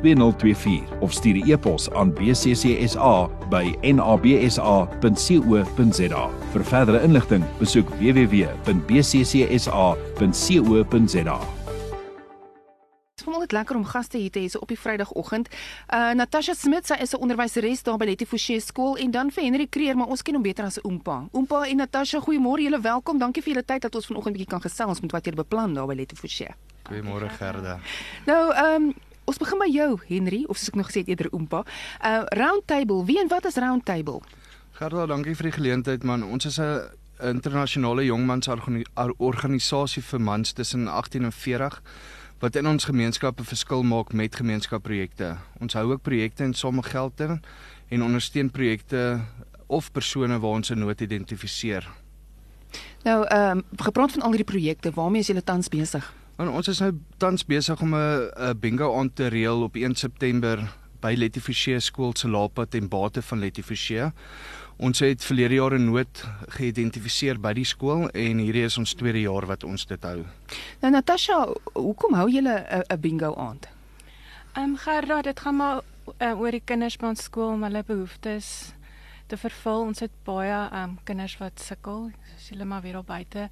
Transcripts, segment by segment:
2024 of stuur 'n e-pos aan bccsa by nabsa.co.za. Vir verdere inligting, besoek www.bccsa.co.za. Dit lekker om gaste hier te hê so op die Vrydagoggend. Uh Natasha Smit, sy is 'n onderwyseres daar by Letty Forsie skool en dan vir Henry Kreer, maar ons ken hom beter as 'n oompa. Oompa en Natasha, goeiemôre, julle welkom. Dankie vir julle tyd dat ons vanoggend 'n bietjie kan gesels met wat julle beplan daar by Letty Forsie. Goeiemôre Gerda. Nou, ehm um, Ons begin by jou, Henry, of soos ek nog gesê het eerder Oompa. Uh round table. Wie en wat is round table? Gerda, dankie vir die geleentheid man. Ons is 'n internasionale jongmansorganisasie vir mans tussen 18 en 40 wat in ons gemeenskappe verskil maak met gemeenskapprojekte. Ons hou ook projekte en sommige geld in en ondersteun projekte of persone waar ons 'n nood identifiseer. Nou, ehm um, gepraat van al hierdie projekte, waarmee is julle tans besig? En ons is nou tans besig om 'n bingo aan te reël op 1 September by Letty Forsie skool se Laapat en Bate van Letty Forsie. Ons het verlede jaar 'n nood geïdentifiseer by die skool en hierdie is ons tweede jaar wat ons dit hou. Nou Natasha, hoekom hou julle 'n bingo aand? Ehm um, Gerda, dit gaan maar uh, oor die kinders by ons skool en hulle behoeftes te vervul. Ons het baie um, kinders wat sukkel, soos julle maar weer op buite.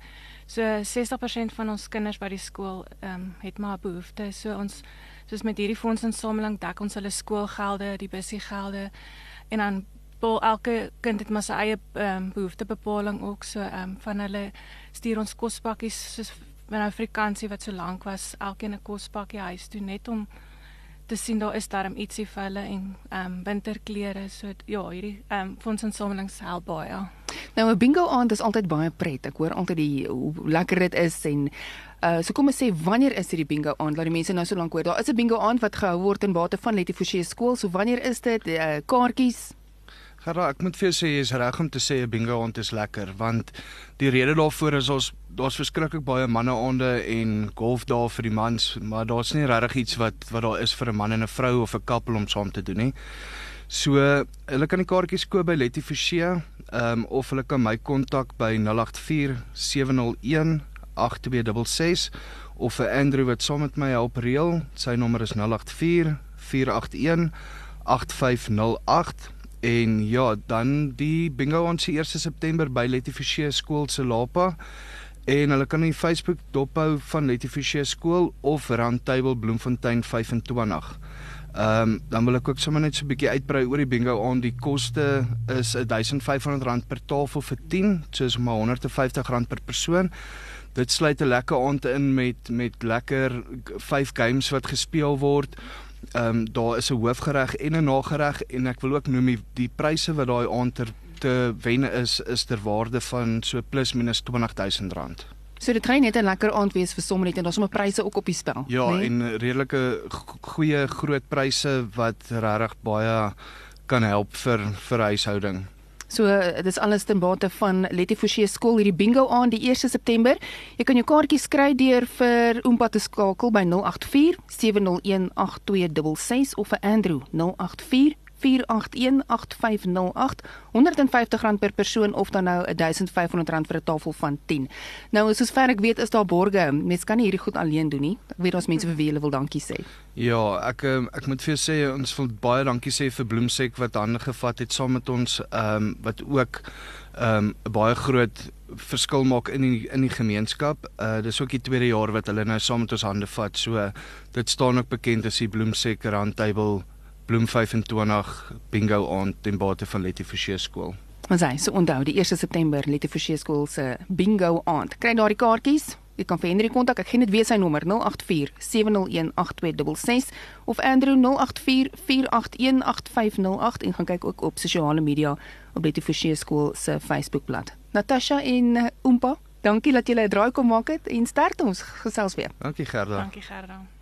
So 60% van ons kinders by die skool um, het maar 'n behoefte. So ons soos met hierdie fondsinsameling dek ons hulle skoolgelde, die bussiegelde en dan bol elke kind het maar sy eie um, behoeftebepaling ook. So um, van hulle stuur ons kospakkies soos van Afrikaansie wat so lank was, elkeen 'n kospakkie huis toe net om te sien daar is darm ietsie vir hulle en ehm um, winterklere so ja hierdie ehm um, fondsinsamelings help baie. Ja. Nou 'n bingo aand is altyd baie pret. Ek hoor altyd die hoe lekker dit is en uh so kom ons sê wanneer is hierdie bingo aand? Laat die mense nou so lank hoor. Daar is 'n bingo aand wat gehou word in bate van Letty Forsie skool. So wanneer is dit? Uh kaartjies Gerra, ek moet vir jou sê jy is reg om te sê 'n bingo aand is lekker want die rede daarvoor is ons daar's verskriklik baie manneaande en golf daar vir die mans, maar daar's nie regtig iets wat wat daar is vir 'n man en 'n vrou of 'n koppel om saam te doen nie. So hulle kan die kaartjies koop by Letty Forsie, ehm um, of hulle kan my kontak by 084 701 8266 of vir Andrew wat saam met my help reël, sy nommer is 084 481 8508 En ja, dan die bingo ons se 1 September by Letty Forsie skool se Lapa. En hulle kan in Facebook dophou van Letty Forsie skool of Roundtable Bloemfontein 25. Ehm um, dan wil ek ook sommer net so 'n bietjie uitbrei oor die bingo aan. Die koste is R1500 per tafel vir 10, soos maar R150 per persoon. Dit sluit 'n lekker aand in met met lekker 5 games wat gespeel word. Ehm um, daar is 'n hoofgereg en 'n nagereg en ek wil ook noem die, die pryse wat daai aand ter te wenne is is ter waarde van so plus minus R20000. So dit gaan net 'n lekker aand wees vir sommer net en daar's sommer pryse ook op die spel. Ja, nee? en redelike goeie groot pryse wat regtig baie kan help vir vir huishouding. So dit is alles ten bate van Letty Forsie skool hierdie bingo aan die 1 September. Jy kan jou kaartjies kry deur vir Oompa te skakel by 084 701 8266 of vir Andrew 084 4818508 R150 per persoon of dan nou R1500 vir 'n tafel van 10. Nou soos ver ek weet is daar borge. Mens kan nie hierdie goed alleen doen nie. Ek weet daar's mense vir wie hulle wil dankie sê. Ja, ek ehm, ek moet vir jou sê ons wil baie dankie sê vir Bloemsek wat hande gevat het saam met ons ehm um, wat ook ehm um, baie groot verskil maak in die in die gemeenskap. Uh dis ook die tweede jaar wat hulle nou saam met ons hande vat. So dit staan ook bekend as die Bloemsek Roundtable Bloem 25 bingo aand ten bate van Letty Forsie skool. Ons sê so onthou die 1 September Letty Forsie skool se bingo aand. Kry daardie kaartjies. Jy kan vir Henry kontak. Ek gee net weer sy nommer 084 701 8266 of Andrew 084 481 8508 en gaan kyk ook op sosiale media op Letty Forsie skool se Facebookblad. Natasha en Oompa, dankie dat julle 'n draai kom maak het en sterkte ons gesels weer. Dankie Gerda. Dankie Gerda.